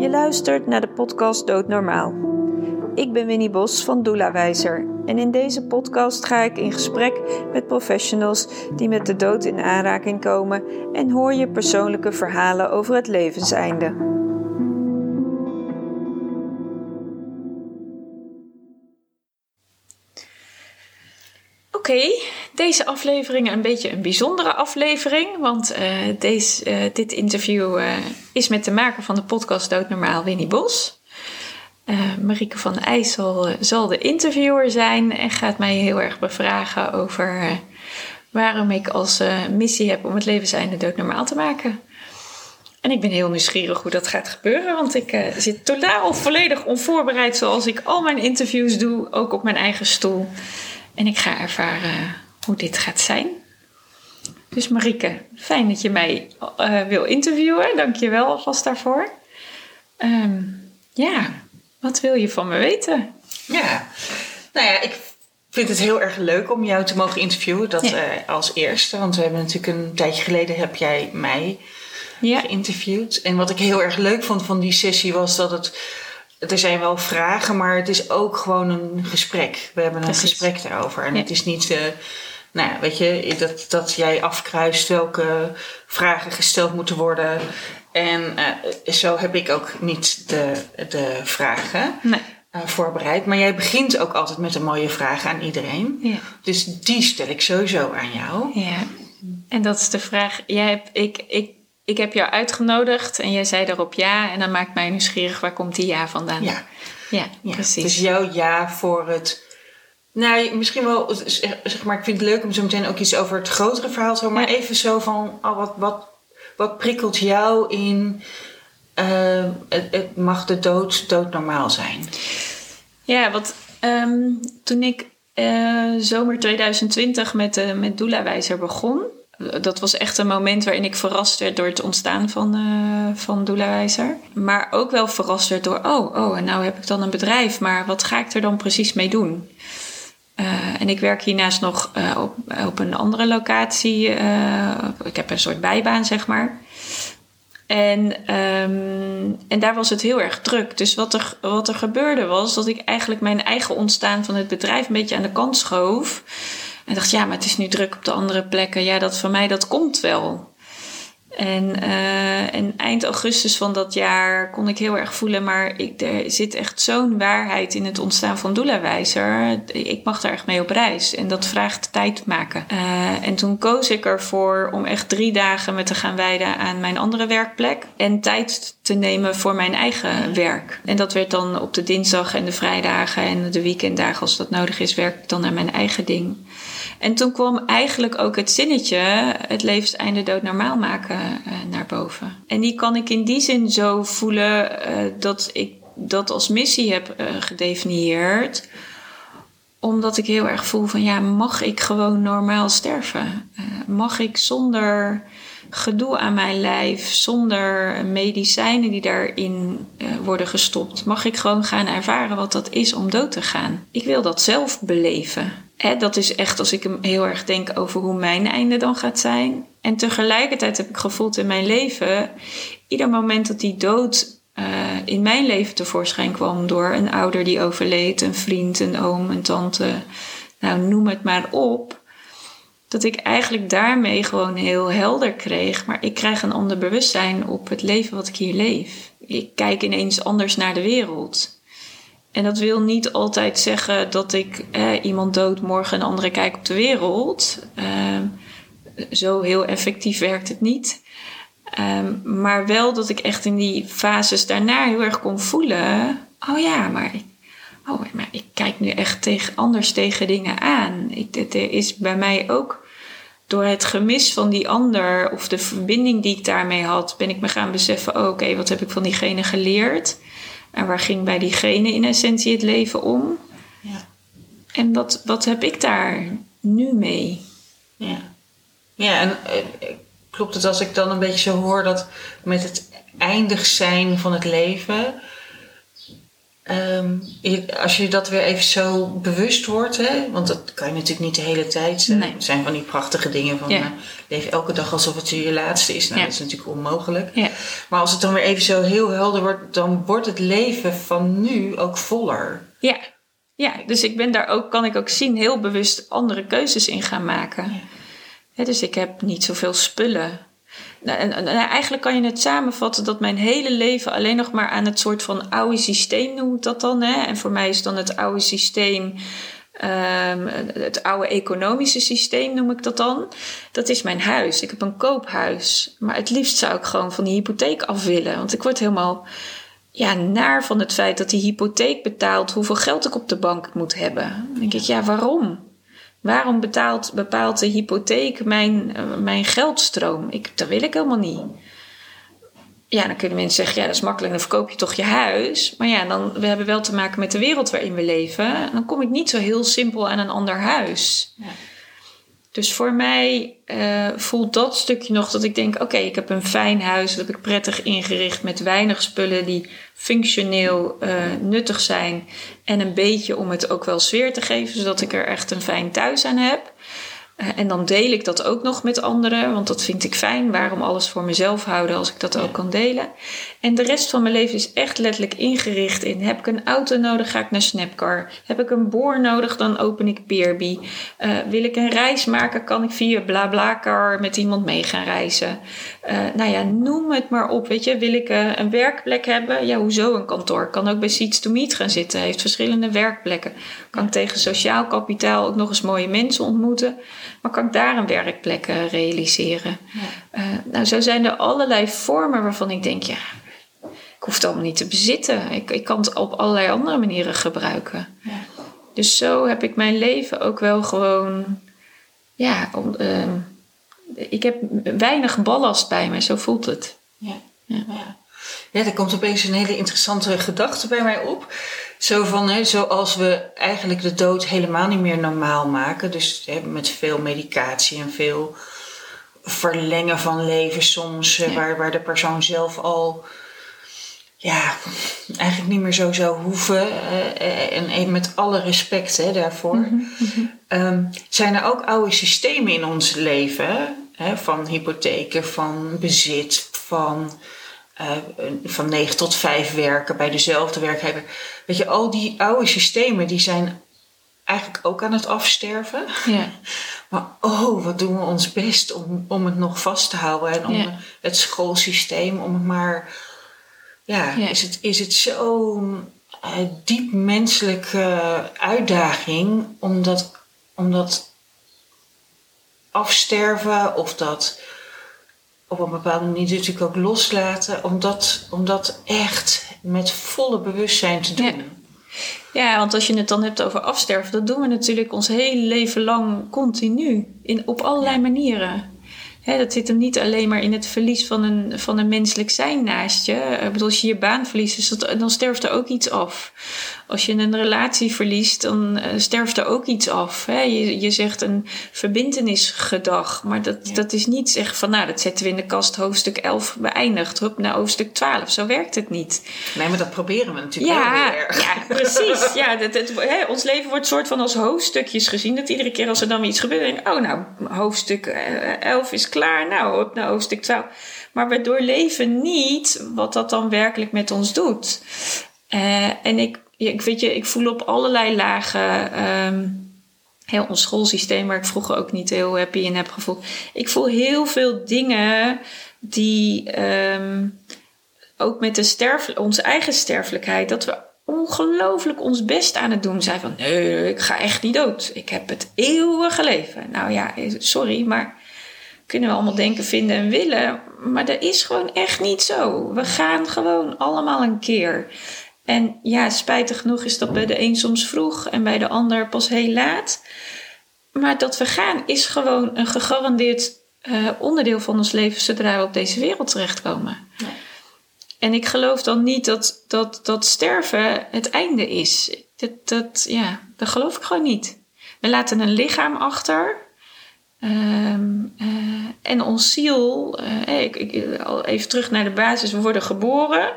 Je luistert naar de podcast Doodnormaal. Ik ben Winnie Bos van Doula Wijzer en in deze podcast ga ik in gesprek met professionals die met de dood in aanraking komen en hoor je persoonlijke verhalen over het levenseinde. Oké, deze aflevering een beetje een bijzondere aflevering. Want uh, deze, uh, dit interview uh, is met de maker van de podcast Doodnormaal, Winnie Bos. Marieke van IJssel zal de interviewer zijn en gaat mij heel erg bevragen over waarom ik als missie heb om het levenseinde doodnormaal te maken. En ik ben heel nieuwsgierig hoe dat gaat gebeuren, want ik zit totaal volledig onvoorbereid zoals ik al mijn interviews doe, ook op mijn eigen stoel. En ik ga ervaren hoe dit gaat zijn. Dus Marieke, fijn dat je mij uh, wil interviewen. Dank je wel alvast daarvoor. Um, ja, wat wil je van me weten? Ja, nou ja, ik vind het heel erg leuk om jou te mogen interviewen. Dat ja. uh, als eerste. Want we hebben natuurlijk een tijdje geleden heb jij mij ja. geïnterviewd. En wat ik heel erg leuk vond van die sessie was dat het er zijn wel vragen, maar het is ook gewoon een gesprek. We hebben een Precies. gesprek daarover. En ja. het is niet, uh, nou ja, weet je, dat, dat jij afkruist welke vragen gesteld moeten worden. En uh, zo heb ik ook niet de, de vragen. Nee. Uh, voorbereid. Maar jij begint ook altijd met een mooie vraag aan iedereen. Ja. Dus die stel ik sowieso aan jou. Ja. En dat is de vraag. Jij hebt, ik, ik ik heb jou uitgenodigd en jij zei daarop ja. En dan maakt mij nieuwsgierig, waar komt die ja vandaan? Ja, ja, ja precies. Dus jouw ja voor het... Nou, misschien wel, zeg maar, ik vind het leuk om zo meteen ook iets over het grotere verhaal te horen. Maar ja. even zo van, oh, wat, wat, wat prikkelt jou in... Uh, het, het, mag de dood doodnormaal zijn? Ja, wat um, toen ik uh, zomer 2020 met, uh, met Doula Wijzer begon dat was echt een moment waarin ik verrast werd door het ontstaan van, uh, van Doelawijzer. Maar ook wel verrast werd door, oh, oh, en nou heb ik dan een bedrijf, maar wat ga ik er dan precies mee doen? Uh, en ik werk hiernaast nog uh, op, op een andere locatie. ik heb een soort bijbaan, zeg maar. En, um, en daar was het heel erg druk. Dus wat er, wat er gebeurde was dat ik eigenlijk mijn eigen ontstaan van het bedrijf een beetje aan de kant schoof. En dacht, ja, maar het is nu druk op de andere plekken. Ja, dat van mij, dat komt wel. En, uh, en eind augustus van dat jaar kon ik heel erg voelen, maar ik, er zit echt zo'n waarheid in het ontstaan van Doelawijzer. Ik mag daar echt mee op reis en dat vraagt tijd maken. Uh, en toen koos ik ervoor om echt drie dagen me te gaan wijden aan mijn andere werkplek en tijd te nemen voor mijn eigen werk. En dat werd dan op de dinsdag en de vrijdagen en de weekenddagen als dat nodig is, werk ik dan aan mijn eigen ding. En toen kwam eigenlijk ook het zinnetje, het levenseinde dood normaal maken, uh, naar boven. En die kan ik in die zin zo voelen uh, dat ik dat als missie heb uh, gedefinieerd. Omdat ik heel erg voel van ja, mag ik gewoon normaal sterven? mag ik zonder gedoe aan mijn lijf, zonder medicijnen die daarin worden gestopt, mag ik gewoon gaan ervaren wat dat is om dood te gaan. Ik wil dat zelf beleven. Hè, dat is echt als ik heel erg denk over hoe mijn einde dan gaat zijn. En tegelijkertijd heb ik gevoeld in mijn leven, ieder moment dat die dood uh, in mijn leven tevoorschijn kwam door een ouder die overleed, een vriend, een oom, een tante, nou noem het maar op dat ik eigenlijk daarmee gewoon heel helder kreeg. Maar ik krijg een ander bewustzijn op het leven wat ik hier leef. Ik kijk ineens anders naar de wereld. En dat wil niet altijd zeggen dat ik iemand dood morgen een andere kijk op de wereld. Uh, zo heel effectief werkt het niet. Uh, maar wel dat ik echt in die fases daarna heel erg kon voelen. Oh ja, maar oh, maar ik kijk nu echt tegen, anders tegen dingen aan. Ik, er is bij mij ook door het gemis van die ander of de verbinding die ik daarmee had, ben ik me gaan beseffen: oh, oké, wat heb ik van diegene geleerd? En waar ging bij diegene in essentie het leven om? Ja. En wat, wat heb ik daar nu mee? Ja, ja en eh, klopt het als ik dan een beetje zo hoor dat met het eindig zijn van het leven Ehm, als je dat weer even zo bewust wordt, hè, want dat kan je natuurlijk niet de hele tijd. Uh, nee. zijn van die prachtige dingen van ja. leef elke dag alsof het je laatste is. Nou, dat is natuurlijk onmogelijk. Ja. Maar als het dan weer even zo heel helder wordt, dan wordt het leven van nu ook voller. Ja, ja dus ik ben daar ook, kan ik ook zien, heel bewust andere keuzes in gaan maken. dus ik heb niet zoveel spullen. Nou, eigenlijk kan je het samenvatten dat mijn hele leven alleen nog maar aan het soort van oude systeem noem ik dat dan. Hè? En voor mij is dan het oude systeem, um, het oude economische systeem noem ik dat dan. Dat is mijn huis. Ik heb een koophuis. Maar het liefst zou ik gewoon van die hypotheek af willen. Want ik word helemaal ja, naar van het feit dat die hypotheek betaalt hoeveel geld ik op de bank moet hebben. Dan denk ik, ja, waarom? Waarom betaalt, bepaalt de hypotheek mijn, uh, mijn geldstroom? Ik, dat wil ik helemaal niet. Ja, dan kunnen mensen zeggen, ja, dat is makkelijk, dan verkoop je toch je huis. Maar ja, dan, we hebben wel te maken met de wereld waarin we leven. Dan kom ik niet zo heel simpel aan een ander huis. Ja. Dus voor mij uh, voelt dat stukje nog dat ik denk: oké, ik heb een fijn huis, dat heb ik prettig ingericht met weinig spullen die functioneel uh, nuttig zijn. En een beetje om het ook wel sfeer te geven, zodat ik er echt een fijn thuis aan heb. En dan deel ik dat ook nog met anderen, want dat vind ik fijn. Waarom alles voor mezelf houden als ik dat ook kan delen? En de rest van mijn leven is echt letterlijk ingericht in: heb ik een auto nodig, ga ik naar Snapcar. Heb ik een boor nodig, dan open ik Peerby. Uh, wil ik een reis maken, kan ik via BlaBlaCar met iemand mee gaan reizen. Uh, nou ja, noem het maar op. Weet je, wil ik uh, een werkplek hebben? Ja, hoezo een kantoor? Kan ook bij Seats to Meet gaan zitten. Heeft verschillende werkplekken. Kan ik tegen sociaal kapitaal ook nog eens mooie mensen ontmoeten? Maar kan ik daar een werkplek realiseren? Ja. nou, zo zijn er allerlei vormen waarvan ik denk, ja ik hoef het allemaal niet te bezitten. Ik, ik kan het op allerlei andere manieren gebruiken. Ja. Dus zo heb ik mijn leven ook wel gewoon. Ja, om, uh, ik heb weinig ballast bij me, zo voelt het. Ja. Ja. ja. er komt opeens een hele interessante gedachte bij mij op. Zo van, hè, zoals we eigenlijk de dood helemaal niet meer normaal maken. Dus hè, met veel medicatie en veel verlengen van leven soms. Waar, waar de persoon zelf al ja, eigenlijk niet meer zo zou hoeven. Uh, en even met alle respect hè, daarvoor. Mhm, mhm. Ehm, zijn er ook oude systemen in ons leven? Hè, van hypotheken, van bezit, van, uh, van 9 tot 5 werken bij dezelfde werkgever. Weet je, al die oude systemen die zijn eigenlijk ook aan het afsterven. Ja. Maar oh, wat doen we ons best om, om het nog vast te houden. En om het schoolsysteem, om het maar ja, Is, het, is het zo'n uh, diep menselijke uitdaging om dat, om dat afsterven of dat op een bepaalde manier natuurlijk ook loslaten, om dat, om dat echt met volle bewustzijn te doen. Ja. Ja, want als je het dan hebt over afsterven, dat doen we natuurlijk ons hele leven lang continu. In, op allerlei manieren dat zit hem niet alleen maar in het verlies van een, van een menselijk zijn naast je. Ik bedoel, als je je baan verliest, dan sterft er ook iets af. Als je een relatie verliest, dan uh, sterft er ook iets af. Je, je zegt een verbindenisgedag, maar dat, dat is niet zeggen van nou, dat zetten we in de kast hoofdstuk 11 beëindigd. Hup, naar hoofdstuk 12. Zo werkt het niet. Nee, maar dat proberen we natuurlijk ja. Ja, precies. ja, dat, het, ons leven wordt soort van als hoofdstukjes gezien. Dat iedere keer als er dan iets gebeurt, denk ik, oh nou, hoofdstuk 11 eh, is klaar. Nou, op naar hoofdstuk 12. Maar we doorleven niet wat dat dan werkelijk met ons doet. Uh, en ik ik, weet je, ik voel op allerlei lagen. Um, heel ons schoolsysteem, waar ik vroeger ook niet heel happy in heb gevoeld. Ik voel heel veel dingen die um, ook met de sterf, onze eigen sterfelijkheid, dat we ongelooflijk ons best aan het doen zijn. Van nee, ik ga echt niet dood. Ik heb het eeuwige leven. Nou ja, sorry, maar kunnen we allemaal denken, vinden en willen. Maar dat is gewoon echt niet zo. We gaan gewoon allemaal een keer. En ja, spijtig genoeg is dat bij de een soms vroeg en bij de ander pas heel laat. Maar dat we gaan is gewoon een gegarandeerd uh, onderdeel van ons leven zodra we op deze wereld terechtkomen. Ja. En ik geloof dan niet dat, dat, dat sterven het einde is. Dat, dat, ja, dat geloof ik gewoon niet. We laten een lichaam achter. Um, uh, en ons ziel, uh, ik, ik, even terug naar de basis, we worden geboren.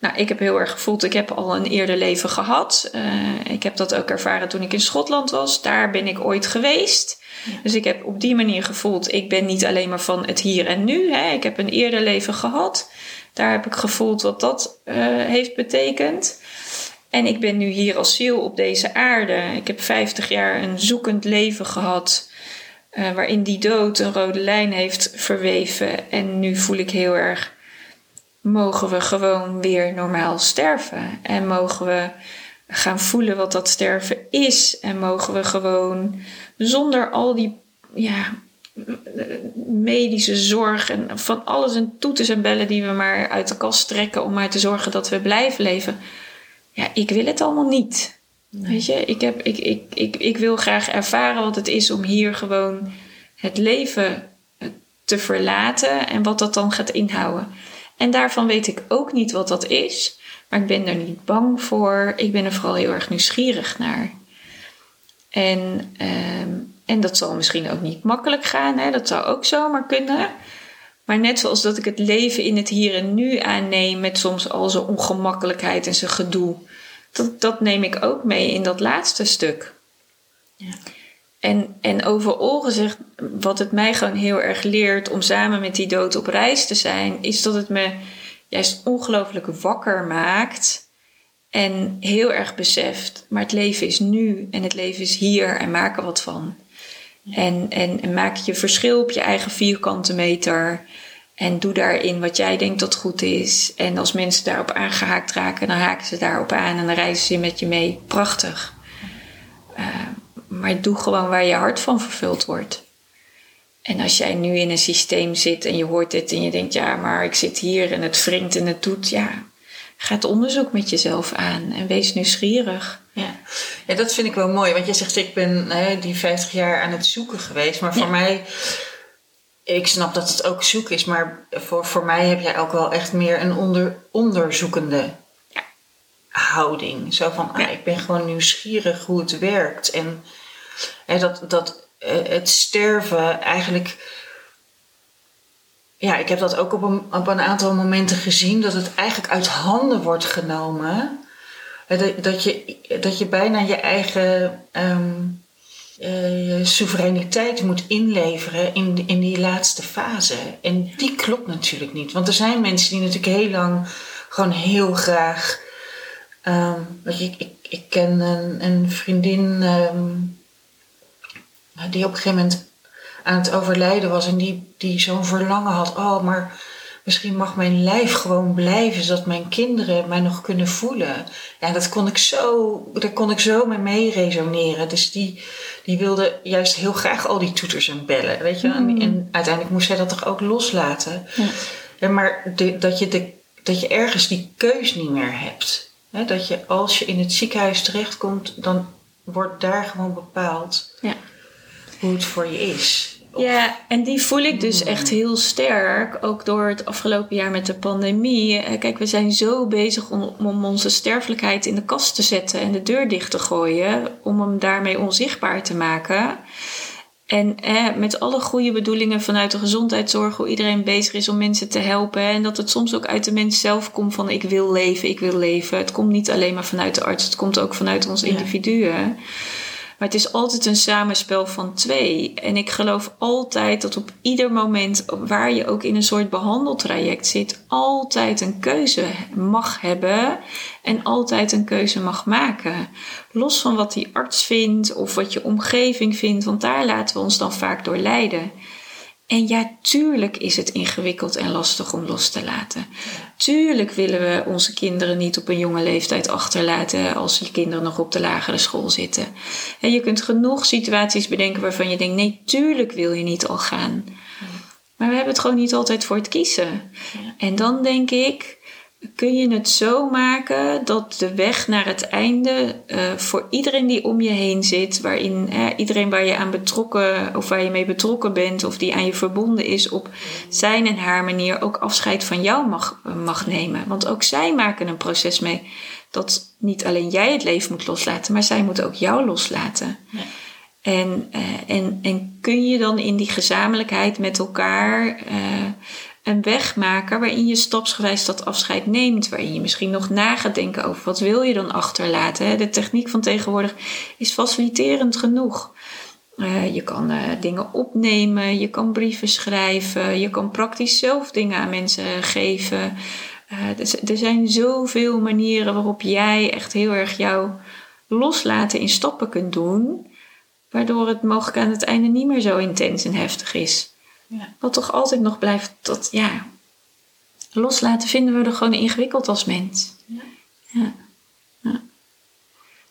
Nou, ik heb heel erg gevoeld, ik heb al een eerder leven gehad. Uh, ik heb dat ook ervaren toen ik in Schotland was. Daar ben ik ooit geweest. Dus ik heb op die manier gevoeld, ik ben niet alleen maar van het hier en nu. Hè. Ik heb een eerder leven gehad. Daar heb ik gevoeld wat dat uh, heeft betekend. En ik ben nu hier als ziel op deze aarde. Ik heb 50 jaar een zoekend leven gehad. Uh, waarin die dood een rode lijn heeft verweven. En nu voel ik heel erg mogen we gewoon weer normaal sterven. En mogen we gaan voelen wat dat sterven is. En mogen we gewoon zonder al die ja, medische zorg en van alles en toeters en bellen die we maar uit de kast trekken om maar te zorgen dat we blijven leven. Ja, ik wil het allemaal niet. Weet je, ik, heb, ik, ik, ik, ik wil graag ervaren wat het is om hier gewoon het leven te verlaten en wat dat dan gaat inhouden. En daarvan weet ik ook niet wat dat is. Maar ik ben er niet bang voor. Ik ben er vooral heel erg nieuwsgierig naar. En, ehm, en dat zal misschien ook niet makkelijk gaan. Hè? Dat zou ook zomaar kunnen. Maar net zoals dat ik het leven in het hier en nu aanneem met soms al zijn ongemakkelijkheid en zijn gedoe. Dat, dat neem ik ook mee in dat laatste stuk. Ja. En, en overal gezegd, wat het mij gewoon heel erg leert om samen met die dood op reis te zijn, is dat het me juist ongelooflijk wakker maakt. En heel erg beseft, maar het leven is nu en het leven is hier en maak er wat van. En, en, en maak je verschil op je eigen vierkante meter. En doe daarin wat jij denkt dat goed is. En als mensen daarop aangehaakt raken, dan haken ze daarop aan en dan reizen ze met je mee. Prachtig. Maar doe gewoon waar je hart van vervuld wordt. En als jij nu in een systeem zit en je hoort dit en je denkt, ja, maar ik zit hier en het wringt en het doet, ja, ga het onderzoek met jezelf aan en wees nieuwsgierig. Ja. ja, dat vind ik wel mooi, want jij zegt, ik ben hè, die 50 jaar aan het zoeken geweest, maar voor mij, ik snap dat het ook zoek is, maar voor, voor mij heb jij ook wel echt meer een onder, onderzoekende houding. Zo van, ah, ik ben gewoon nieuwsgierig hoe het werkt en dat, dat eh, het sterven eigenlijk. Ja, ik heb dat ook op een, op een aantal momenten gezien, dat het eigenlijk uit handen wordt genomen. Dat, dat, je, dat je bijna je eigen um, uh, soevereiniteit moet inleveren in, in die laatste fase. En die klopt natuurlijk niet. Want er zijn mensen die natuurlijk heel lang gewoon heel graag. Um, weet je, ik, ik, ik ken een, een vriendin. Um, die op een gegeven moment aan het overlijden was en die, die zo'n verlangen had. Oh, maar misschien mag mijn lijf gewoon blijven, zodat mijn kinderen mij nog kunnen voelen. Ja, dat kon ik zo, daar kon ik zo mee mee resoneren. Dus die, die wilde juist heel graag al die toeters en bellen, weet je. En, mm. en, uiteindelijk moest zij dat toch ook loslaten. Ja. ja maar de, dat, je de, dat je ergens die keus niet meer hebt. Dat je als je in het ziekenhuis terechtkomt, dan wordt daar gewoon bepaald. Ja hoe het voor je is. Ja, en die voel ik dus echt heel sterk. Ook door het afgelopen jaar met de pandemie. Eh, kijk, we zijn zo bezig om, om onze sterfelijkheid in de kast te zetten en de deur dicht te gooien. Om hem daarmee onzichtbaar te maken. En eh, met alle goede bedoelingen vanuit de gezondheidszorg, hoe iedereen bezig is om mensen te helpen. En dat het soms ook uit de mens zelf komt van ik wil leven, ik wil leven. Het komt niet alleen maar vanuit de arts, het komt ook vanuit ons individuen. Maar het is altijd een samenspel van twee. En ik geloof altijd dat op ieder moment waar je ook in een soort behandeltraject zit, altijd een keuze mag hebben en altijd een keuze mag maken. Los van wat die arts vindt of wat je omgeving vindt, want daar laten we ons dan vaak door leiden. En ja, tuurlijk is het ingewikkeld en lastig om los te laten. Tuurlijk willen we onze kinderen niet op een jonge leeftijd achterlaten als je kinderen nog op de lagere school zitten. En je kunt genoeg situaties bedenken waarvan je denkt: nee, tuurlijk wil je niet al gaan. Maar we hebben het gewoon niet altijd voor het kiezen. En dan denk ik, kun je het zo maken dat de weg naar het einde uh, voor iedereen die om je heen zit, waarin uh, iedereen waar je aan betrokken of waar je mee betrokken bent of die aan je verbonden is, op zijn en haar manier ook afscheid van jou mag, mag nemen. Want ook zij maken een proces mee dat niet alleen jij het leven moet loslaten, maar zij moeten ook jou loslaten. Ja. En, uh, en, en kun je dan in die gezamenlijkheid met elkaar een weg maken waarin je stapsgewijs dat afscheid neemt. Waarin je misschien nog na gaat denken over wat wil je dan achterlaten. De techniek van tegenwoordig is faciliterend genoeg. Uh, je kan uh, dingen opnemen, je kan brieven schrijven, je kan praktisch zelf dingen aan mensen geven. Uh, dus, er zijn zoveel manieren waarop jij echt heel erg jouw loslaten in stappen kunt doen, waardoor het mogelijk aan het einde niet meer zo intens en heftig is. Ja. Wat toch altijd nog blijft, dat ja, loslaten vinden we er gewoon ingewikkeld als mens. Ja. ja. ja.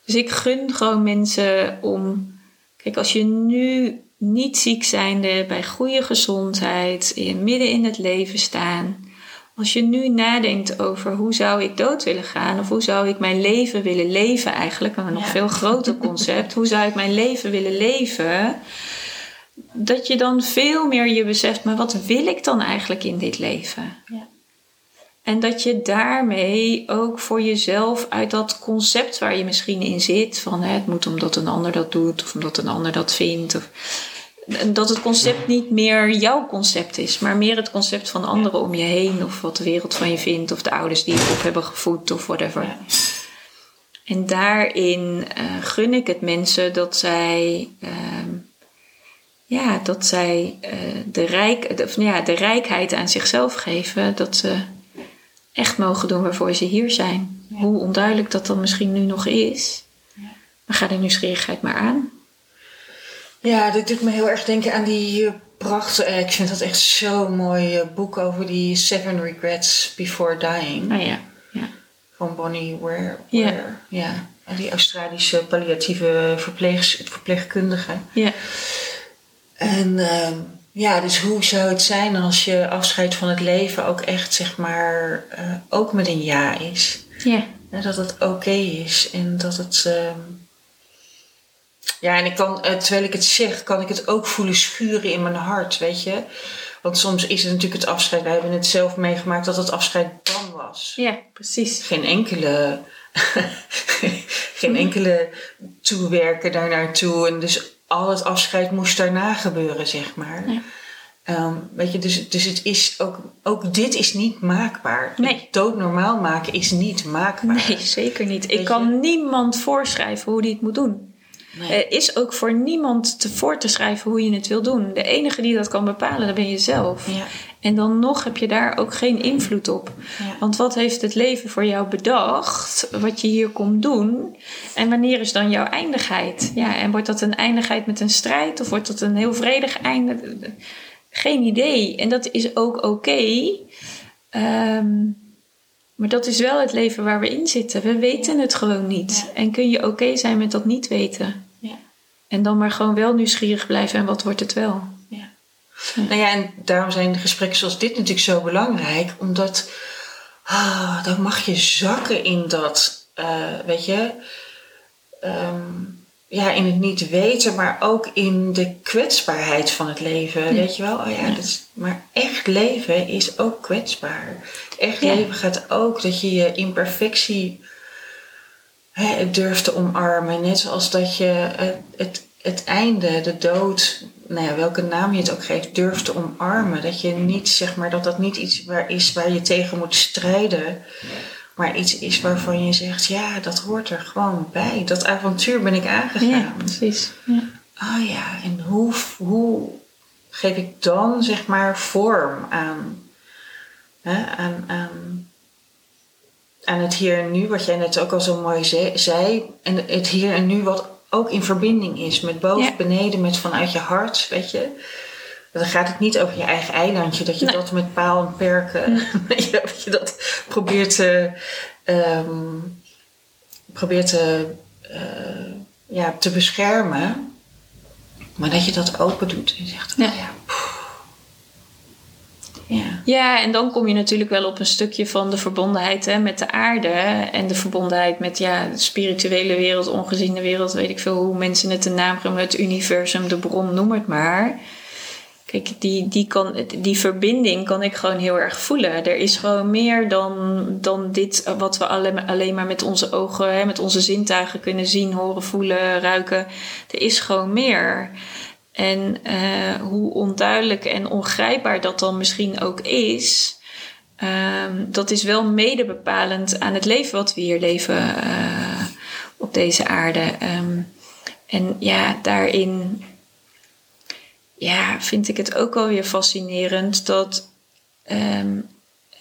Dus ik gun gewoon mensen om, kijk, als je nu niet ziek zijnde, bij goede gezondheid, in, midden in het leven staan. Als je nu nadenkt over hoe zou ik dood willen gaan, of hoe zou ik mijn leven willen leven eigenlijk, een nog veel groter concept, hoe zou ik mijn leven willen leven? Dat je dan veel meer je beseft, maar wat wil ik dan eigenlijk in dit leven? Ja. En dat je daarmee ook voor jezelf uit dat concept waar je misschien in zit, van hè, het moet omdat een ander dat doet of omdat een ander dat vindt. Of, dat het concept niet meer jouw concept is, maar meer het concept van anderen om je heen, of wat de wereld van je vindt, of de ouders die je op hebben gevoed, of whatever. En daarin uh, gun ik het mensen dat zij. Ehm, ja, dat zij uh, de, rijk, de, ja, de rijkheid aan zichzelf geven. Dat ze echt mogen doen waarvoor ze hier zijn. Hoe onduidelijk dat dan misschien nu nog is. Ja. Maar ga de nieuwsgierigheid maar aan. Ja, dit doet me heel erg denken aan die uh, prachtige... Uh, ik vind dat echt zo'n mooi boek over die Seven Regrets Before Dying. Ah ja, ja. Van Bonnie Ware. Ja. ja. Die Australische palliatieve verpleeg, verpleegkundige. Ja. En uh, ja, dus hoe zou het zijn als je afscheid van het leven ook echt, zeg maar, uh, ook met een ja is? Ja. En dat het oké is en dat het. Uh, ja, en ik kan, uh, terwijl ik het zeg, kan ik het ook voelen schuren in mijn hart, weet je. Want soms is het natuurlijk het afscheid. Wij hebben het zelf meegemaakt dat het afscheid dan was. Ja, precies. Geen enkele, geen enkele toewerken daar naartoe. En dus al het afscheid moest daarna gebeuren, zeg maar. Ja. Um, weet je, dus, dus het is ook, ook dit is niet maakbaar. Nee. Dood normaal maken is niet maakbaar. Nee, zeker niet. ik kan niemand voorschrijven hoe die het moet doen. Nee. Er is ook voor niemand te voor te schrijven hoe je het wil doen. De enige die dat kan bepalen, dat ben je zelf. Ja. En dan nog heb je daar ook geen invloed op. Ja. Want wat heeft het leven voor jou bedacht? Wat je hier komt doen? En wanneer is dan jouw eindigheid? Ja, en wordt dat een eindigheid met een strijd? Of wordt dat een heel vredig einde? Geen idee. En dat is ook oké. Okay. Ehm, maar dat is wel het leven waar we in zitten. We weten het gewoon niet. Ja. En kun je oké zijn met dat niet weten? Ja. En dan maar gewoon wel nieuwsgierig blijven. En wat wordt het wel? Ja. Nou ja, en daarom zijn gesprekken zoals dit natuurlijk zo belangrijk. Omdat ah, dan mag je zakken in dat, uh, weet je, um, ja, in het niet weten, maar ook in de kwetsbaarheid van het leven. Ja. Weet je wel? Oh ja, ja. Is, maar echt leven is ook kwetsbaar. Echt leven gaat ook dat je je imperfectie hè, durft te omarmen. Net zoals dat je het, het, het einde, de dood, nou ja, welke naam je het ook geeft, durft te omarmen. Dat je niet, zeg maar, dat dat niet iets waar is waar je tegen moet strijden. Maar iets is waarvan je zegt, ja, dat hoort er gewoon bij. Dat avontuur ben ik aangegaan. Ja, precies. Ja. Oh ja, en hoe, hoe geef ik dan, zeg maar, vorm aan, hè, aan, aan, aan het hier en nu, wat jij net ook al zo mooi zei. En het hier en nu wat ook in verbinding is met boven, ja. beneden, met vanuit je hart, weet je. Dan gaat het niet over je eigen eilandje, dat je nee. dat met paal en perken, nee. dat je dat probeert te, um, probeert te, uh, ja, te beschermen. Maar dat je dat open doet en zegt. Oh ja, ja. Ja, en dan kom je natuurlijk wel op een stukje van de verbondenheid hè, met de aarde. En de verbondenheid met ja, de spirituele wereld, ongeziene wereld, weet ik veel hoe mensen het een naam geven, het universum, de bron, noem het maar. Kijk, die, die, kan, die verbinding kan ik gewoon heel erg voelen. Er is gewoon meer dan, dan dit wat we alleen, alleen maar met onze ogen, hè, met onze zintuigen kunnen zien, horen, voelen, ruiken. Er is gewoon meer. En uh, hoe onduidelijk en ongrijpbaar dat dan misschien ook is, um, dat is wel mede bepalend aan het leven wat we hier leven uh, op deze aarde. Um, en ja, daarin ja, vind ik het ook wel weer fascinerend dat um,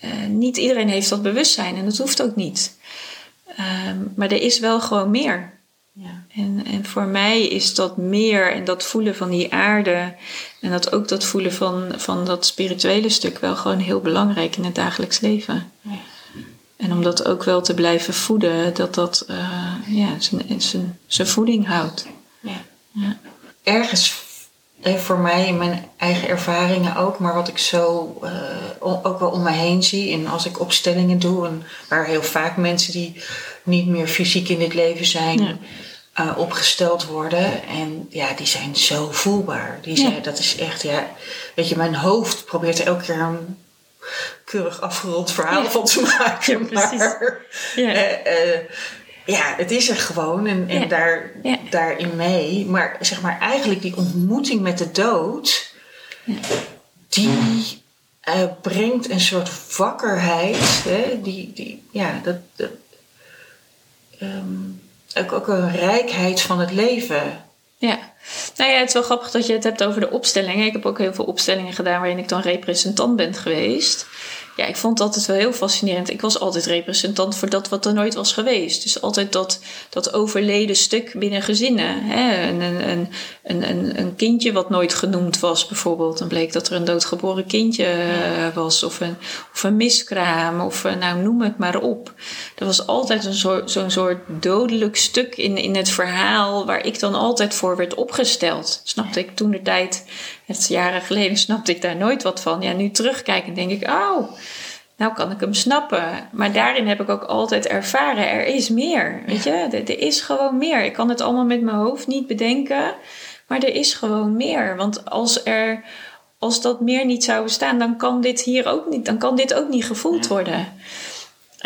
uh, niet iedereen heeft dat bewustzijn en dat hoeft ook niet. maar er is wel gewoon meer. Ja. En, en voor mij is dat meer en dat voelen van die aarde en dat ook dat voelen van, van dat spirituele stuk wel gewoon heel belangrijk in het dagelijks leven. Ja. En om dat ook wel te blijven voeden, dat dat uh, ja, zijn, zijn, zijn voeding houdt. Ja. ja. Ergens eh, voor mij in mijn eigen ervaringen ook, maar wat ik zo uh, ook wel om me heen zie. En als ik opstellingen doe, en waar heel vaak mensen die niet meer fysiek in dit leven zijn. Ja uh, opgesteld worden. En ja, die zijn zo voelbaar. Die zijn, Dat is echt, ja, weet je, mijn hoofd probeert er elke keer een keurig afgerond verhaal van te maken. Ja, maar ja. Uh, uh, ja, het is er gewoon en, en daar, daarin mee. Maar zeg maar, eigenlijk die ontmoeting met de dood, die brengt een soort wakkerheid. Hè, die, die, ja, dat. dat um, ook, ook een rijkheid van het leven. Ja, nou ja, het is wel grappig dat je het hebt over de opstellingen. Ik heb ook heel veel opstellingen gedaan waarin ik dan representant ben geweest ja, ik vond dat het wel heel fascinerend. Ik was altijd representant voor dat wat er nooit was geweest. Dus altijd dat, dat overleden stuk binnen gezinnen. Hè? Een, een, een, een, een kindje wat nooit genoemd was, bijvoorbeeld. Dan bleek dat er een doodgeboren kindje eh, was. Of een, of een miskraam. Of nou, noem het maar op. Er was altijd een soort, zo'n soort dodelijk stuk in, in het verhaal. waar ik dan altijd voor werd opgesteld. Snapte ik toen de tijd het jaren geleden snapte ik daar nooit wat van. Ja, nu terugkijken denk ik, oh, nou kan ik hem snappen. Maar daarin heb ik ook altijd ervaren, er is meer. Weet je, er, is gewoon meer. Ik kan het allemaal met mijn hoofd niet bedenken, maar er is gewoon meer. Want als er, als dat meer niet zou bestaan, dan kan dit hier ook niet, dan kan dit ook niet gevoeld worden.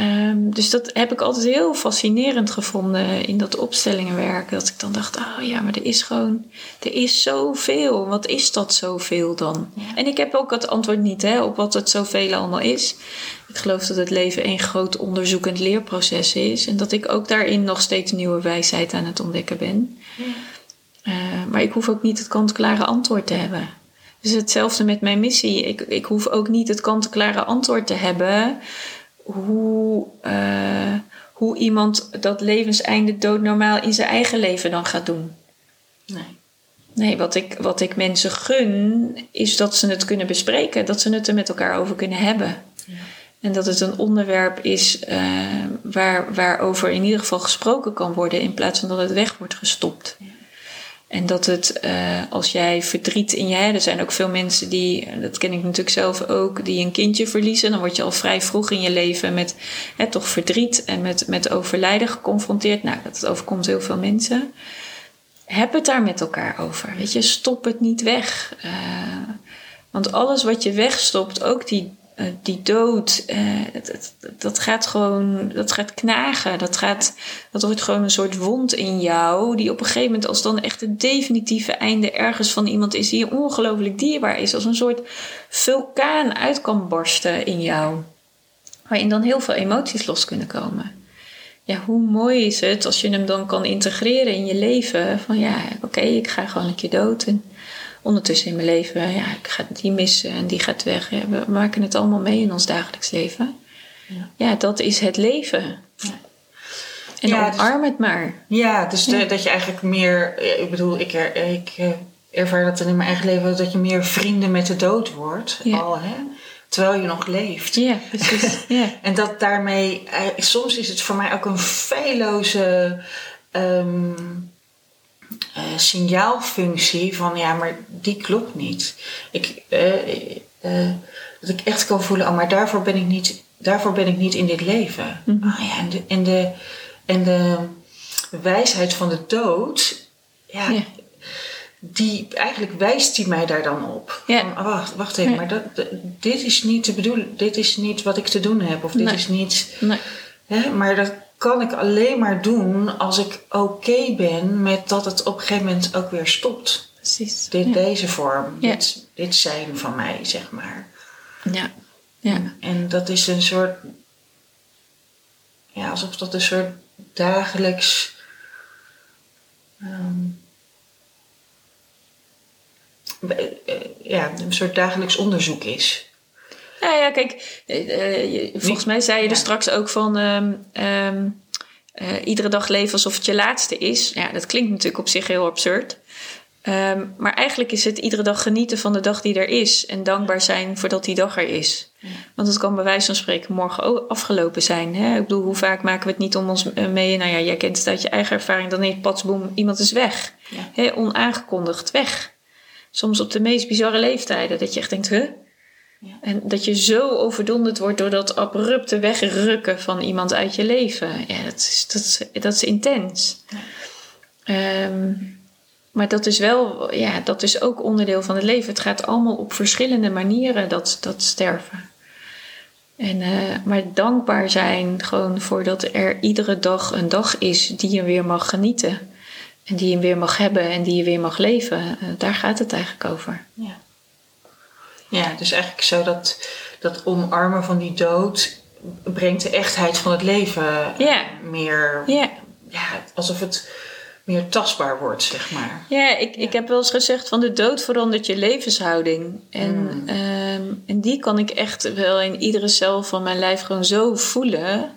Um, dus dat heb ik altijd heel fascinerend gevonden in dat opstellingenwerk. Dat ik dan dacht, oh ja, maar er is gewoon, er is zoveel. Wat is dat zoveel dan? En ik heb ook het antwoord niet hè, op wat het zoveel allemaal is. Ik geloof dat het leven een groot onderzoekend leerproces is. En dat ik ook daarin nog steeds nieuwe wijsheid aan het ontdekken ben. Ja. Uh, maar ik hoef ook niet het kant-klare antwoord te hebben. Dus hetzelfde met mijn missie. Ik, ik hoef ook niet het kant-klare antwoord te hebben hoe, uh, hoe iemand dat levenseinde doodnormaal in zijn eigen leven dan gaat doen. Nee. Nee, wat ik, wat ik mensen gun, is dat ze het kunnen bespreken. Dat ze het er met elkaar over kunnen hebben. Ja. En dat het een onderwerp is uh, waar, waarover in ieder geval gesproken kan worden, in plaats van dat het weg wordt gestopt. En dat het, uh, als jij verdriet in je hebt, er zijn ook veel mensen die, dat ken ik natuurlijk zelf ook, die een kindje verliezen. Dan word je al vrij vroeg in je leven met hè, toch verdriet en met, met overlijden geconfronteerd. Nou, dat overkomt heel veel mensen. Heb het daar met elkaar over. Weet je, stop het niet weg. Uh, want alles wat je wegstopt, ook die uh, die dood, uh, dat, dat, gaat gewoon, dat gaat knagen. Dat, gaat, dat wordt gewoon een soort wond in jou, die op een gegeven moment, als dan echt het definitieve einde ergens van iemand is die ongelooflijk dierbaar is, als een soort vulkaan uit kan barsten in jou. Waarin dan heel veel emoties los kunnen komen. Ja, hoe mooi is het als je hem dan kan integreren in je leven? Van ja, oké, ik ga gewoon een keer dood. En ondertussen in mijn leven, ja, ik ga die missen en die gaat weg. Ja, we maken het allemaal mee in ons dagelijks leven. Ja, ja dat is het leven. En ja, dus- omarm het maar. Ja, dus dat je eigenlijk meer, ik bedoel, ik, er, ik eh, ervaar dat in mijn eigen leven, dat je meer vrienden met de dood wordt. Al, hè? Terwijl je nog leeft. Ja, precies. Ja. en dat daarmee, eh, soms is het voor mij ook een feilloze. Um, uh, signaalfunctie van ja, maar die klopt niet. Ik, uh, dat ik echt kan voelen, oh, maar daarvoor ben ik niet, daarvoor ben ik niet in dit leven. Mm oh, ja, en, de, en, de, en de wijsheid van de dood, ja, die eigenlijk wijst die mij daar dan op. Ja. Van, oh, wacht, wacht even, maar dat, dit is niet te bedoelen, dit is niet wat ik te doen heb, of dit is niet. Nee. Hè, maar dat kan ik alleen maar doen als ik oké ben met dat het op een gegeven moment ook weer stopt. precies. Dit, Deze vorm, dit, dit zijn van mij, zeg maar. Ja. ja. En dat is een soort, ja, alsof dat een soort dagelijks. Um, ja, een soort dagelijks onderzoek is. Nou ja, kijk, uh, volgens mij zei je er straks ook van um, um, uh, iedere dag leven alsof het je laatste is. Ja, dat klinkt natuurlijk op zich heel absurd. Um, maar eigenlijk is het iedere dag genieten van de dag die er is. En dankbaar zijn voordat die dag er is. Want het kan bij wijze van spreken morgen afgelopen zijn. Hè? Ik bedoel, hoe vaak maken we het niet om ons mee? Nou ja, jij kent het uit je eigen ervaring. Dan heeft patsboom, iemand is weg. Ja. Hè? Onaangekondigd, weg. Soms op de meest bizarre leeftijden. Dat je echt denkt, huh? Ja. En dat je zo overdonderd wordt door dat abrupte wegrukken van iemand uit je leven. Ja, dat is, dat is, dat is intens. Ja. Um, maar dat is wel, ja, dat is ook onderdeel van het leven. Het gaat allemaal op verschillende manieren, dat, dat sterven. En, uh, maar dankbaar zijn gewoon voor dat er iedere dag een dag is die je weer mag genieten. En die je weer mag hebben en die je weer mag leven. Uh, daar gaat het eigenlijk over. Ja, ja dus eigenlijk zo dat, dat omarmen van die dood brengt de echtheid van het leven meer. Ja. ja, alsof het meer tastbaar wordt, zeg maar. Ja, ik, ik heb wel eens gezegd van de dood verandert je levenshouding. En, mm. Ehm, en die kan ik echt wel in iedere cel van mijn lijf gewoon zo voelen.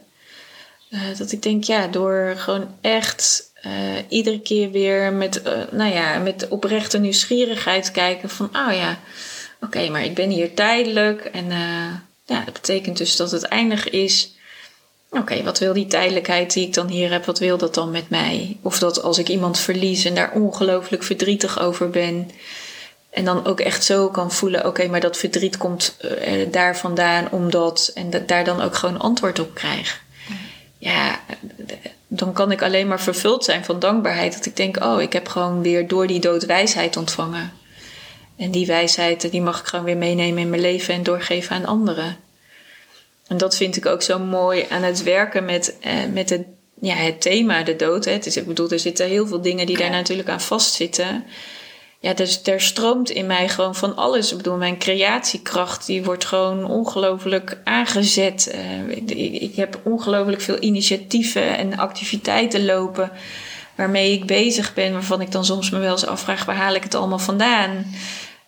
Uh, dat ik denk, ja, door gewoon echt uh, iedere keer weer met, uh, nou ja, met oprechte nieuwsgierigheid kijken van, oh ja, oké, maar ik ben hier tijdelijk. En ja, dat betekent dus dat het eindig is. Oké, wat wil die tijdelijkheid die ik dan hier heb, wat wil dat dan met mij? Of dat als ik iemand verlies en daar ongelooflijk verdrietig over ben. En dan ook echt zo kan voelen, oké, maar dat verdriet komt uh, daar vandaan omdat. En daar dan ook gewoon antwoord op krijg. Ja, dan kan ik alleen maar vervuld zijn van dankbaarheid. Dat ik denk, oh, ik heb gewoon weer door die dood wijsheid ontvangen. En die wijsheid, die mag ik gewoon weer meenemen in mijn leven en doorgeven aan anderen. En dat vind ik ook zo mooi aan het werken met, eh, met het, ja, het thema de dood. Hè. Het is, ik bedoel, er zitten heel veel dingen die daar natuurlijk aan vastzitten. Ja, dus er stroomt in mij gewoon van alles. Ik bedoel, mijn creatiekracht die wordt gewoon ongelooflijk aangezet. Uh, ik, ik, heb ongelooflijk veel initiatieven en activiteiten lopen waarmee ik bezig ben, waarvan ik dan soms me wel eens afvraag waar haal ik het allemaal vandaan.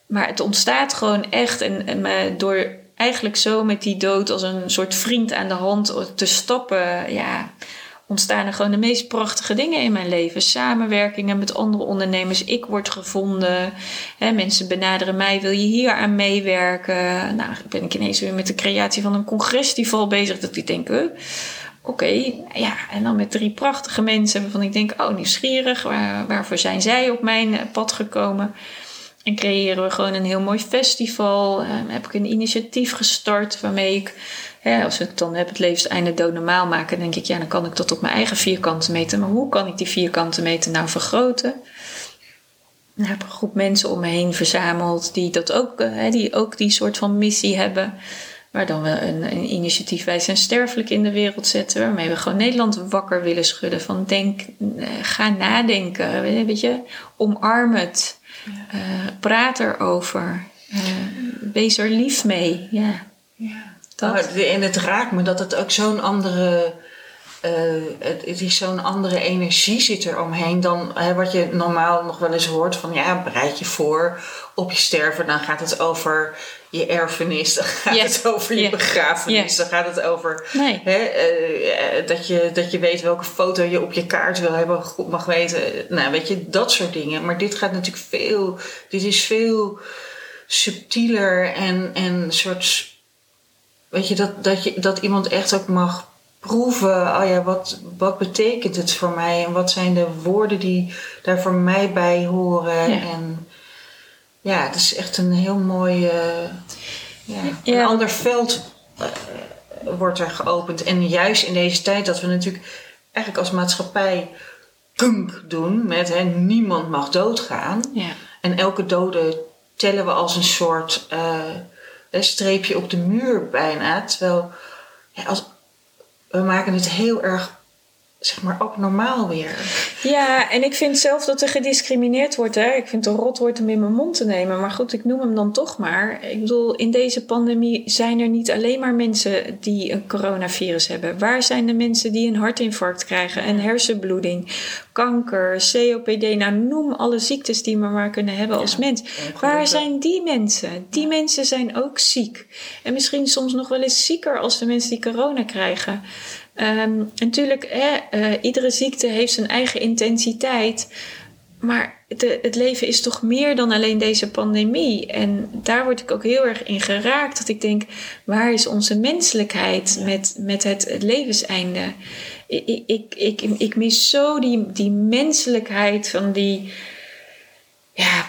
Maar het ontstaat gewoon echt en, en door eigenlijk zo met die dood als een soort vriend aan de hand te stappen, ja, ontstaan er gewoon de meest prachtige dingen in mijn leven. Samenwerkingen met andere ondernemers. Ik word gevonden. Hè, mensen benaderen mij. Wil je hier aan meewerken? Nou, ben ik ineens weer met de creatie van een congresfestival bezig. Dat ik denk, oké, ja. En dan met drie prachtige mensen waarvan ik denk, oh, nieuwsgierig. Waar, waarvoor zijn zij op mijn pad gekomen? En creëren we gewoon een heel mooi festival. Uh, heb ik een initiatief gestart waarmee ik, hè, als ik dan heb, het levenseinde dood normaal maken, denk ik, ja, dan kan ik dat op mijn eigen vierkante meter. Maar hoe kan ik die vierkante meter nou vergroten? Dan heb ik een groep mensen om me heen verzameld die dat ook, uh, die ook die soort van missie hebben. Waar dan we een, een initiatief Wij zijn sterfelijk in de wereld zetten. Waarmee we gewoon Nederland wakker willen schudden. Van denk, uh, ga nadenken. Weet je, omarm het. Uh, praat erover. Uh, wees er lief mee. Ja. ja. Dat. Oh, en het raakt me dat het ook zo'n andere. Uh, het, het, is zo'n andere energie zit er omheen dan hè, wat je normaal nog wel eens hoort van ja, bereid je voor op je sterven. Dan gaat het over je erfenis, dan gaat het over je begrafenis, dan gaat het over nee. hè, uh, dat, je, dat je weet welke foto je op je kaart wil hebben, goed mag weten. Nou, weet je, dat soort dingen. Maar dit gaat natuurlijk veel, dit is veel subtieler en, en soort, weet je, dat, dat, je, dat iemand echt ook mag proeven, oh ja, wat, wat betekent het voor mij en wat zijn de woorden die daar voor mij bij horen. Ja. En, ja, het is echt een heel mooi. Uh, ja, Een ander veld uh, wordt er geopend. En juist in deze tijd dat we natuurlijk eigenlijk als maatschappij punk doen met hè, niemand mag doodgaan. Ja. En elke dode tellen we als een soort uh, streepje op de muur bijna. Terwijl ja, als, we maken het heel erg zeg maar ook normaal weer. Ja, en ik vind zelf dat er gediscrimineerd wordt. Hè. Ik vind het een rotwoord om in mijn mond te nemen. Maar goed, ik noem hem dan toch maar. Ik bedoel, in deze pandemie zijn er niet alleen maar mensen die een coronavirus hebben. Waar zijn de mensen die een hartinfarct krijgen, een hersenbloeding, kanker, COPD? Nou, noem alle ziektes die we maar kunnen hebben als mens. Waar zijn die mensen? Die mensen zijn ook ziek. En misschien soms nog wel eens zieker als de mensen die corona krijgen. Um, natuurlijk, hè, uh, iedere ziekte heeft zijn eigen intensiteit. Maar de, het leven is toch meer dan alleen deze pandemie. En daar word ik ook heel erg in geraakt. Dat ik denk, waar is onze menselijkheid met, met het, het levenseinde? Ik, ik, ik, ik mis zo die, die menselijkheid van die... Ja,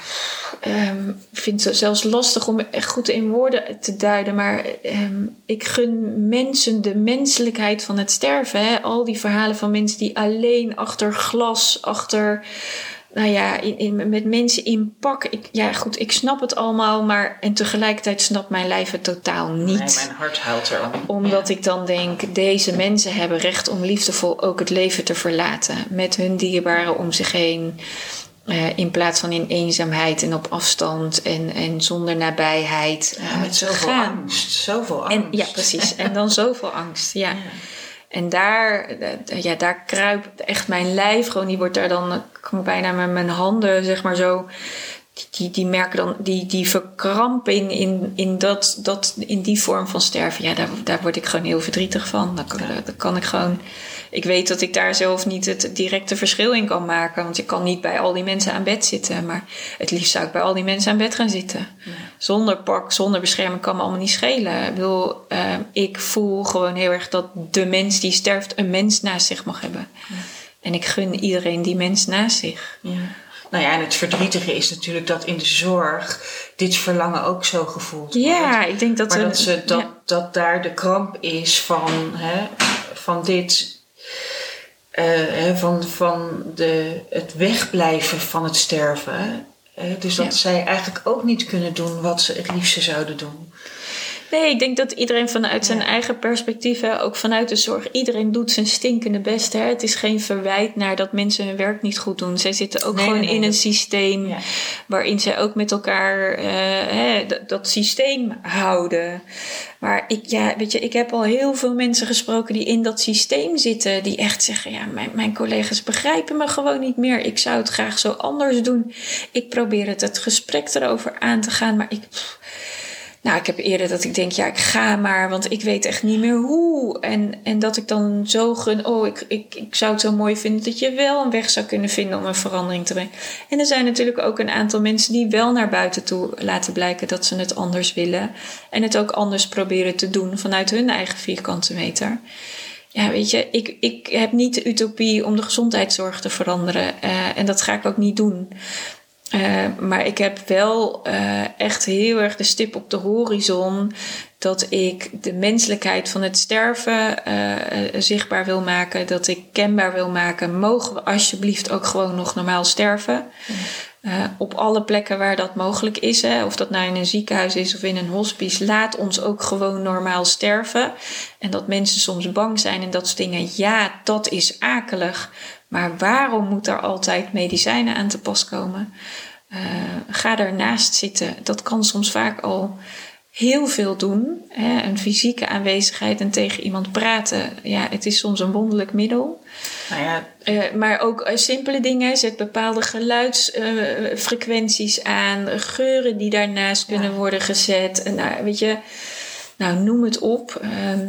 um, vind het zelfs lastig om echt goed in woorden te duiden. Maar um, ik gun mensen de menselijkheid van het sterven. Hè? Al die verhalen van mensen die alleen achter glas, achter. Nou ja, in, in, met mensen in pak. Ik, ja, goed, ik snap het allemaal, maar. En tegelijkertijd snapt mijn lijf het totaal niet. Nee, mijn hart huilt erom. Omdat ik dan denk: deze mensen hebben recht om liefdevol ook het leven te verlaten. Met hun dierbaren om zich heen. Uh, in plaats van in eenzaamheid en op afstand en, en zonder nabijheid. Uh, met zoveel gaan. angst. Zoveel angst. En, ja, precies. En dan zoveel angst. Ja. ja. En daar, uh, ja, daar kruipt echt mijn lijf gewoon. Die wordt daar dan, kom bijna met mijn handen, zeg maar zo. Die, die merken dan, die, die verkrampen in, in, dat, dat, in die vorm van sterven. Ja, daar, daar word ik gewoon heel verdrietig van. Dan kan, dan kan ik gewoon ik weet dat ik daar zelf niet het directe verschil in kan maken. Want ik kan niet bij al die mensen aan bed zitten. Maar het liefst zou ik bij al die mensen aan bed gaan zitten. Zonder pak, zonder bescherming kan me allemaal niet schelen. Ik bedoel, uh, ik voel gewoon heel erg dat de mens die sterft een mens naast zich mag hebben. En ik gun iedereen die mens naast zich. Ja. Nou ja, en het verdrietige is natuurlijk dat in de zorg dit verlangen ook zo gevoeld wordt. Ja, ik denk dat... Maar dat, ze, dat, dat daar de kramp is van, hè, van dit uh, van, van de, het wegblijven van het sterven. dus dat zij eigenlijk ook niet kunnen doen wat ze het liefste zouden doen. Nee, ik denk dat iedereen vanuit zijn eigen perspectief, ook vanuit de zorg, iedereen doet zijn stinkende best. Hè. Het is geen verwijt naar dat mensen hun werk niet goed doen. Zij zitten ook gewoon in een systeem waarin zij ook met elkaar uh, hè, dat systeem houden. Maar ik, ja, weet je, ik heb al heel veel mensen gesproken die in dat systeem zitten. Die echt zeggen, ja, mijn, mijn collega's begrijpen me gewoon niet meer. Ik zou het graag zo anders doen. Ik probeer het, het gesprek erover aan te gaan. Maar ik... Nou, ik heb eerder dat ik denk, ja, ik ga maar, want ik weet echt niet meer hoe. En, en dat ik dan zo gun, oh, ik, ik, ik zou het zo mooi vinden dat je wel een weg zou kunnen vinden om een verandering te brengen. En er zijn natuurlijk ook een aantal mensen die wel naar buiten toe laten blijken dat ze het anders willen. En het ook anders proberen te doen vanuit hun eigen vierkante meter. Ja, weet je, ik, ik heb niet de utopie om de gezondheidszorg te veranderen. Uh, en dat ga ik ook niet doen. Uh, maar ik heb wel uh, echt heel erg de stip op de horizon dat ik de menselijkheid van het sterven uh, zichtbaar wil maken, dat ik kenbaar wil maken. Mogen we alsjeblieft ook gewoon nog normaal sterven? op alle plekken waar dat mogelijk is, hè, of dat nou in een ziekenhuis is of in een hospice, laat ons ook gewoon normaal sterven. En dat mensen soms bang zijn en dat soort dingen, ja, dat is akelig. Maar waarom moet er altijd medicijnen aan te pas komen? Uh, ga ernaast zitten. Dat kan soms vaak al heel veel doen. Hè? Een fysieke aanwezigheid en tegen iemand praten. Ja, het is soms een wonderlijk middel. Nou ja. Uh, maar ook uh, simpele dingen. Zet bepaalde geluidsfrequenties aan. Geuren die daarnaast kunnen worden gezet. nou, weet je, nou, noem het op. Ehm,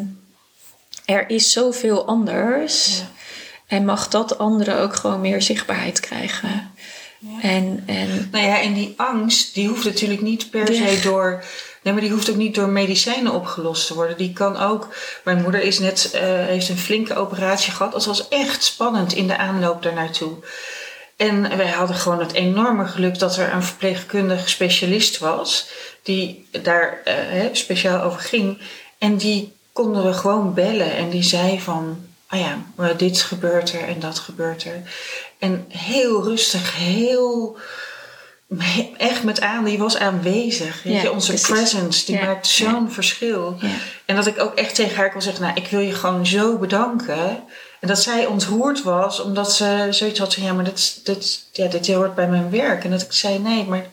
er is zoveel anders. Ja. En mag dat anderen ook gewoon meer zichtbaarheid krijgen. Ja. En, en, nou ja, en die angst, die hoeft natuurlijk niet per se door. Nee, maar die hoeft ook niet door medicijnen opgelost te worden. Die kan ook. Mijn moeder is net, uh, heeft een flinke operatie gehad. Dat was echt spannend in de aanloop daarnaartoe. En wij hadden gewoon het enorme geluk dat er een verpleegkundige specialist was. Die daar uh, speciaal over ging. En die konden we gewoon bellen. En die zei van ah ja, maar dit gebeurt er en dat gebeurt er. En heel rustig, heel echt met aan, die was aanwezig. Weet je, onze presence, die maakt zo'n verschil. En dat ik ook echt tegen haar kon zeggen, nou, ik wil je gewoon zo bedanken. En dat zij ontroerd was, omdat ze zoiets had van ja, maar dit, dit, ja, dit hoort bij mijn werk. En dat ik zei nee, maar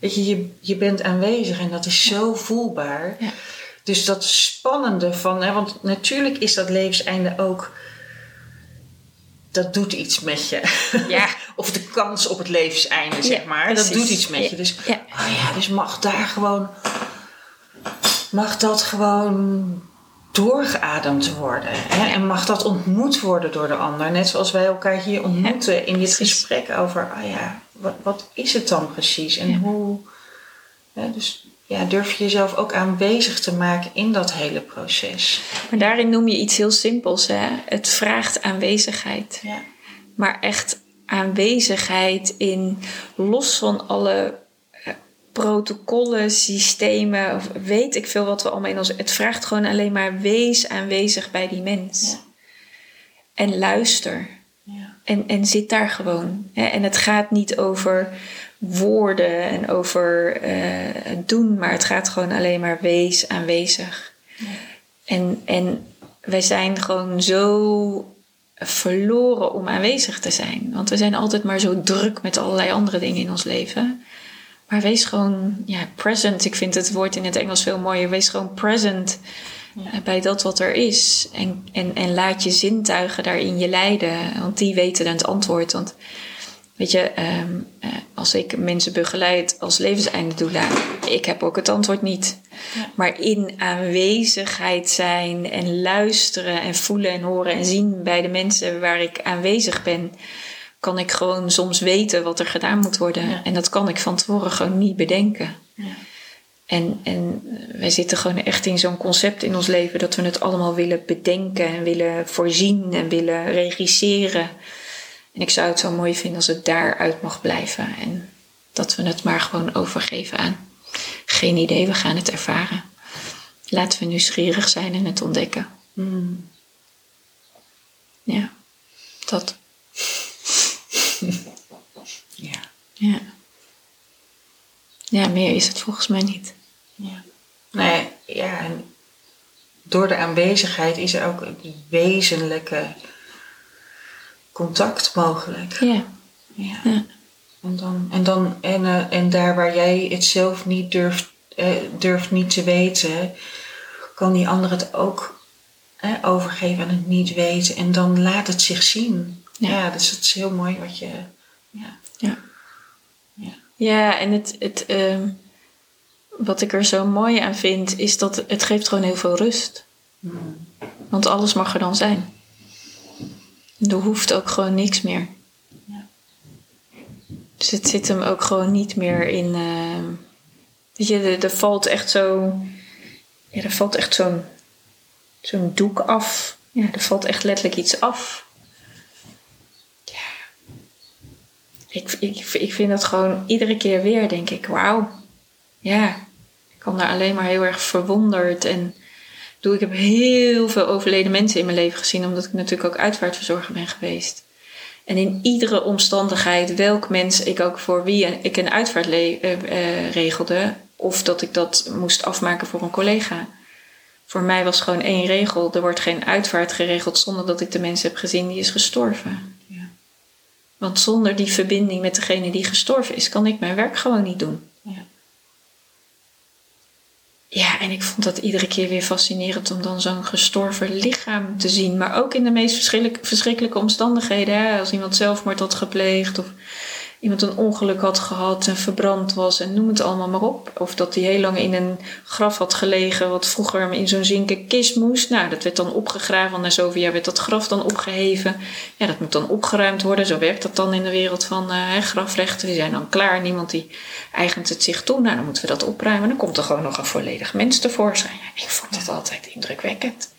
weet je, je, je bent aanwezig en dat is zo voelbaar. Dus dat spannende van, hè, want natuurlijk is dat levenseinde ook, dat doet iets met je. Ja. of de kans op het levenseinde, zeg maar. Dat doet iets met je. Dus, ja. Oh ja, dus mag daar gewoon, mag dat gewoon doorgeademd worden. Hè? En mag dat ontmoet worden door de ander. Net zoals wij elkaar hier ontmoeten in dit gesprek over, oh ja, wat, wat is het dan precies? En hoe, hè, dus ja, durf je jezelf ook aanwezig te maken in dat hele proces. Maar daarin noem je iets heel simpels, hè? Het vraagt aanwezigheid. Ja. Maar echt aanwezigheid in, los van alle eh, protocollen, systemen, of weet ik veel wat we allemaal in ons. Het vraagt gewoon alleen maar wees aanwezig bij die mens. Ja. En luister. En, en zit daar gewoon. Hè? En het gaat niet over woorden en over uh, doen, maar het gaat gewoon alleen maar wees aanwezig. En, en wij zijn gewoon zo verloren om aanwezig te zijn. Want we zijn altijd maar zo druk met allerlei andere dingen in ons leven. Maar wees gewoon ja, present. Ik vind het woord in het Engels veel mooier. Wees gewoon present ja. bij dat wat er is. En, en, en laat je zintuigen daarin je leiden. Want die weten dan het antwoord. Want Weet je, ehm, eh, als ik mensen begeleid als levenseinde doula, ik heb ook het antwoord niet. Maar in aanwezigheid zijn en luisteren en voelen en horen en zien bij de mensen waar ik aanwezig ben, kan ik gewoon soms weten wat er gedaan moet worden. En dat kan ik van tevoren gewoon niet bedenken. Ja. En, en wij zitten gewoon echt in zo'n concept in ons leven dat we het allemaal willen bedenken en willen voorzien en willen regisseren. En ik zou het zo mooi vinden als het daaruit mag blijven. En dat we het maar gewoon overgeven aan. Geen idee, we gaan het ervaren. Laten we nieuwsgierig zijn en het ontdekken. Hmm. Ja, dat. ja. Ja. Ja, meer is het volgens mij niet. Nee, ja, en door de aanwezigheid is er ook een wezenlijke contact mogelijk. Ja. ja. En, dan, en, dan, en, uh, en daar waar jij het zelf niet durft, uh, durft niet te weten, kan die ander het ook uh, overgeven aan het niet weten. En dan laat het zich zien. Ja, ja dus het is heel mooi wat je. Ja. Ja, ja. ja en het. het ehm, wat ik er zo mooi aan vind, is dat het geeft gewoon heel veel rust. Want alles mag er dan zijn. Er hoeft ook gewoon niks meer. Ja. Dus het zit hem ook gewoon niet meer in. Uh, weet je, er, valt echt zo. Ja, er valt echt zo'n zo'n doek af. Ja, er valt echt letterlijk iets af. Ja. Ik, ik, ik vind dat gewoon iedere keer weer, denk ik, wauw. Ja, kan daar alleen maar heel erg verwonderd en doe, ik heb heel veel overleden mensen in mijn leven gezien, omdat ik natuurlijk ook uitvaartverzorger ben geweest. En in iedere omstandigheid, welk mens ik ook voor wie ik een uitvaart uh, uh, regelde, of dat ik dat moest afmaken voor een collega. Voor mij was gewoon één regel: er wordt geen uitvaart geregeld zonder dat ik de mensen heb gezien die is gestorven. Ja. Want zonder die verbinding met degene die gestorven is, kan ik mijn werk gewoon niet doen. Ja. Ja, en ik vond dat iedere keer weer fascinerend om dan zo'n gestorven lichaam te zien. Maar ook in de meest verschrikkelijke, omstandigheden. Hè? Als iemand zelfmoord had gepleegd of iemand een ongeluk had gehad en verbrand was en noem het allemaal maar op. Of dat hij heel lang in een graf had gelegen wat vroeger in zo'n zinken kist moest. Nou, dat werd dan opgegraven. Na zoveel jaar werd dat graf dan opgeheven. Ja, dat moet dan opgeruimd worden. Zo werkt dat dan in de wereld van uh, grafrechten. Die zijn dan klaar. Niemand die eigent het zich toe. Nou, dan moeten we dat opruimen. Dan komt er gewoon nog een volledig mens tevoorschijn. Ik vond dat altijd indrukwekkend.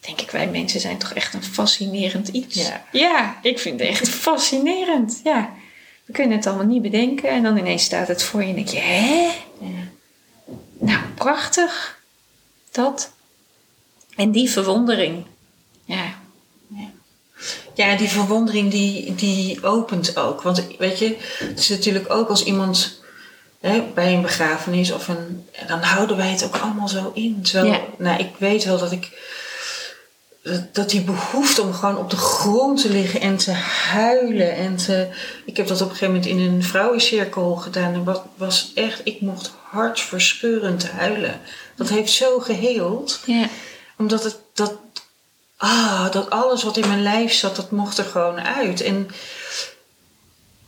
denk ik, wij mensen zijn toch echt een fascinerend iets. Ja, ja ik vind het echt fascinerend. Ja. We kunnen het allemaal niet bedenken. En dan ineens staat het voor je en denk je, hè? Nou, prachtig. Dat. En die verwondering. Ja. Ja, die verwondering die, die opent ook. Want weet je, het is natuurlijk ook als iemand hè, bij een begrafenis of een. Dan houden wij het ook allemaal zo in. Zo, Nou, ik weet wel dat ik dat die behoefte om gewoon op de grond te liggen en te huilen. En te, ik heb dat op een gegeven moment in een vrouwencirkel gedaan. En wat was echt, ik mocht hartverscheurend huilen. Dat heeft zo geheeld. Ja. Omdat het, dat, ah, dat alles wat in mijn lijf zat, dat mocht er gewoon uit. En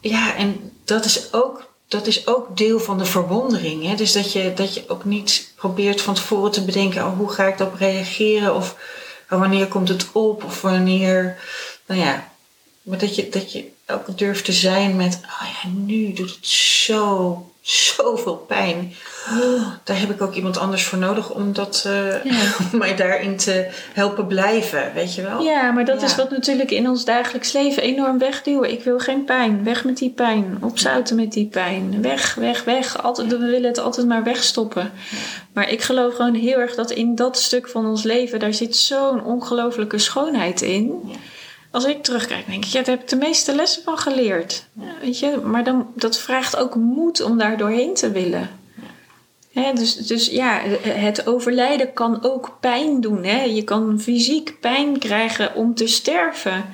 ja, en dat is ook, dat is ook deel van de verwondering. Hè? Dus dat je, dat je ook niet probeert van tevoren te bedenken, oh, hoe ga ik daarop reageren? Of wanneer komt het op? Of wanneer, nou ja, maar dat je, dat je ook durft te zijn met, oh ja, nu doet het zo, zoveel pijn. Daar heb ik ook iemand anders voor nodig om, dat, uh, om mij daarin te helpen blijven, weet je wel? Ja, maar dat is wat natuurlijk in ons dagelijks leven enorm wegduwen. Ik wil geen pijn. Weg met die pijn. Opzouten met die pijn. Weg, weg, weg. Altijd, we willen het altijd maar wegstoppen. Maar ik geloof gewoon heel erg dat in dat stuk van ons leven, daar zit zo'n ongelofelijke schoonheid in als ik terugkijk, denk ik, ja, daar heb ik de meeste lessen van geleerd. weet je, maar dan, dat vraagt ook moed om daar doorheen te willen. Dus, dus ja, het overlijden kan ook pijn doen. Hè? Je kan fysiek pijn krijgen om te sterven.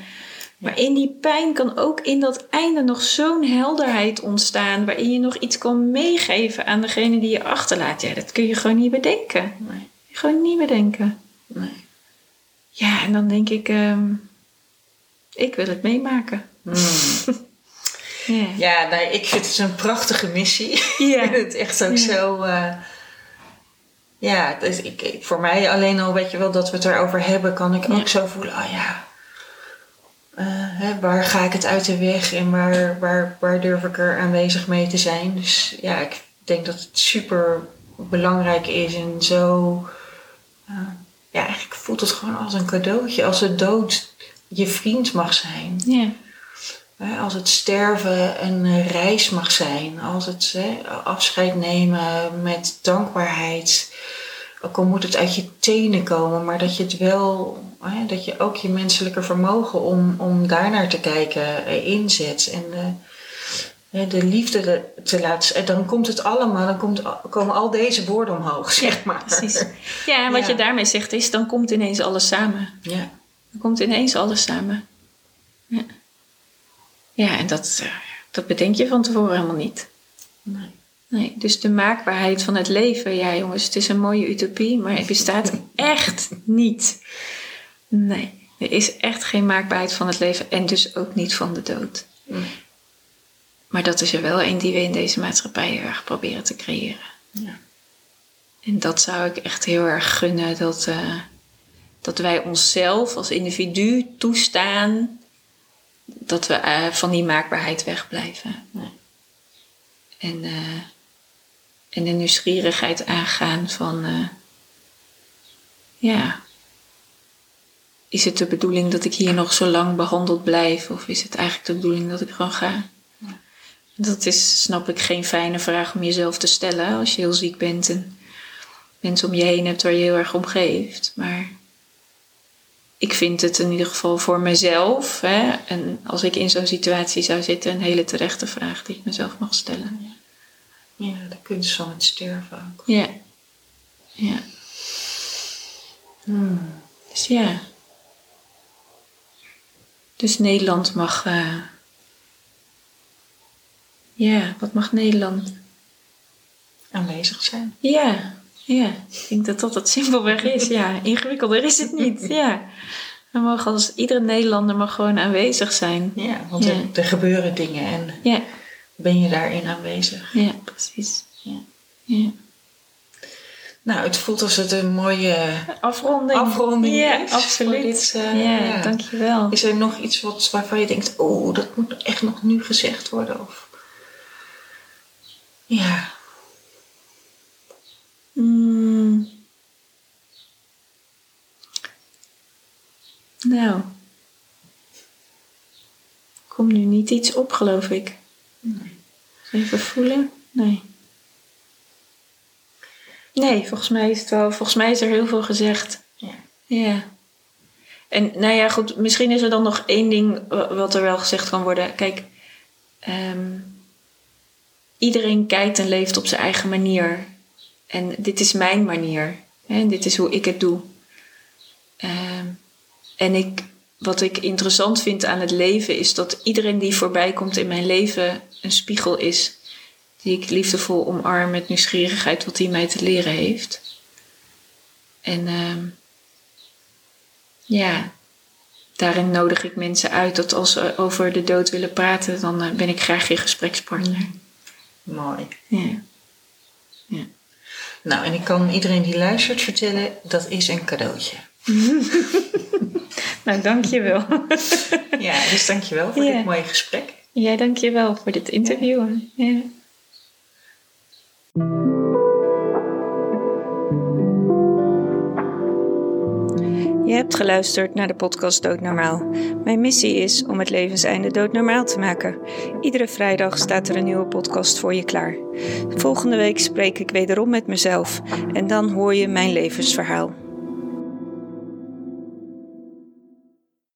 Maar in die pijn kan ook in dat einde nog zo'n helderheid ontstaan. Waarin je nog iets kan meegeven aan degene die je achterlaat. Ja, dat kun je gewoon niet bedenken. Nee. Gewoon niet bedenken. Nee. Ja, en dan denk ik. Ehm, ik wil het meemaken. Hmm. ja, ja nou, ik vind het een prachtige missie. Ja. ik vind het echt ook zo. Uh, ja, dus ik, voor mij alleen al, weet je wel, dat we het erover hebben, kan ik ook zo voelen, oh ja, uh, hè, waar ga ik het uit de weg en waar, waar, waar durf ik er aanwezig mee te zijn. Dus ja, ik denk dat het super belangrijk is en zo. Uh, ja, eigenlijk voelt het gewoon als een cadeautje. Als de dood je vriend mag zijn. Ja. Als het sterven een reis mag zijn. Als het afscheid nemen met dankbaarheid. Ook al moet het uit je tenen komen, maar dat je het wel, dat je ook je menselijke vermogen om, om daarnaar te kijken eh, inzet. En de, de liefde te laten. Dan komt het allemaal, dan komt, komen al deze woorden omhoog, zeg maar. precies. Ja, en wat je daarmee zegt is, dan komt ineens alles samen. Ja. Dan komt ineens alles samen. Ja, ja en dat, eh, dat bedenk je van tevoren helemaal niet. Nee. nee. Dus de maakbaarheid van het leven, ja jongens, het is een mooie utopie, maar het bestaat echt niet. Nee, er is echt geen maakbaarheid van het leven en dus ook niet van de dood. Maar dat is er wel een die we in deze maatschappij heel erg proberen te creëren. Ja. En dat zou ik echt heel erg gunnen dat. Uh, dat wij onszelf als individu toestaan dat we uh, van die maakbaarheid wegblijven. Nee. En, uh, en de nieuwsgierigheid aangaan van, uh, ja, is het de bedoeling dat ik hier nog zo lang behandeld blijf? Of is het eigenlijk de bedoeling dat ik gewoon ga? Ja. Dat is, snap ik, geen fijne vraag om jezelf te stellen als je heel ziek bent en mensen om je heen hebt waar je heel erg om geeft. Maar ik vind het in ieder geval voor mezelf, hè, en als ik in zo'n situatie zou zitten, een hele terechte vraag die ik mezelf mag stellen. Ja, de kunst van het sterven ook. Ja. Ja. Hmm. Dus ja. Dus Nederland mag. Uh, ja, wat mag Nederland? Aanwezig zijn. Ja, ja, ik denk dat dat het simpelweg is. Ja, ingewikkelder is het niet. Ja. We mogen als iedere Nederlander mag gewoon aanwezig zijn. Ja, want Er, er, gebeuren dingen en ja. ben je daarin aanwezig. Ja, precies. Ja. ja. Nou, het voelt als het een mooie afronding, afronding ja, is. Absoluut. Dit, uh, ja, ja, dankjewel. Is er nog iets wat, waarvan je denkt, oh, dat moet echt nog nu gezegd worden? Of... Ja. Mm. Nou. Komt nu niet iets op, geloof ik. Nee. Even voelen? Nee. Nee, volgens mij is het wel. Volgens mij is er heel veel gezegd. Ja. Ja. En nou ja, goed, misschien is er dan nog één ding wat er wel gezegd kan worden. Kijk, um, iedereen kijkt en leeft op zijn eigen manier. En dit is mijn manier. Hè? Dit is hoe ik het doe. Ehm, en ik, wat ik interessant vind aan het leven is dat iedereen die voorbij komt in mijn leven een spiegel is. Die ik liefdevol omarm met nieuwsgierigheid wat hij mij te leren heeft. En uh, ja, daarin nodig ik mensen uit dat als ze over de dood willen praten, dan eh, ben ik graag je gesprekspartner. Mooi. Ja. ja. Nou, en ik kan iedereen die luistert vertellen, dat is een cadeautje. nou, dankjewel. ja, dus dankjewel voor dit mooie gesprek. Ja, dankjewel voor dit interview. Ja. Je hebt geluisterd naar de podcast Doodnormaal. Mijn missie is om het levenseinde doodnormaal te maken. Iedere vrijdag staat er een nieuwe podcast voor je klaar. Volgende week spreek ik wederom met mezelf en dan hoor je mijn levensverhaal.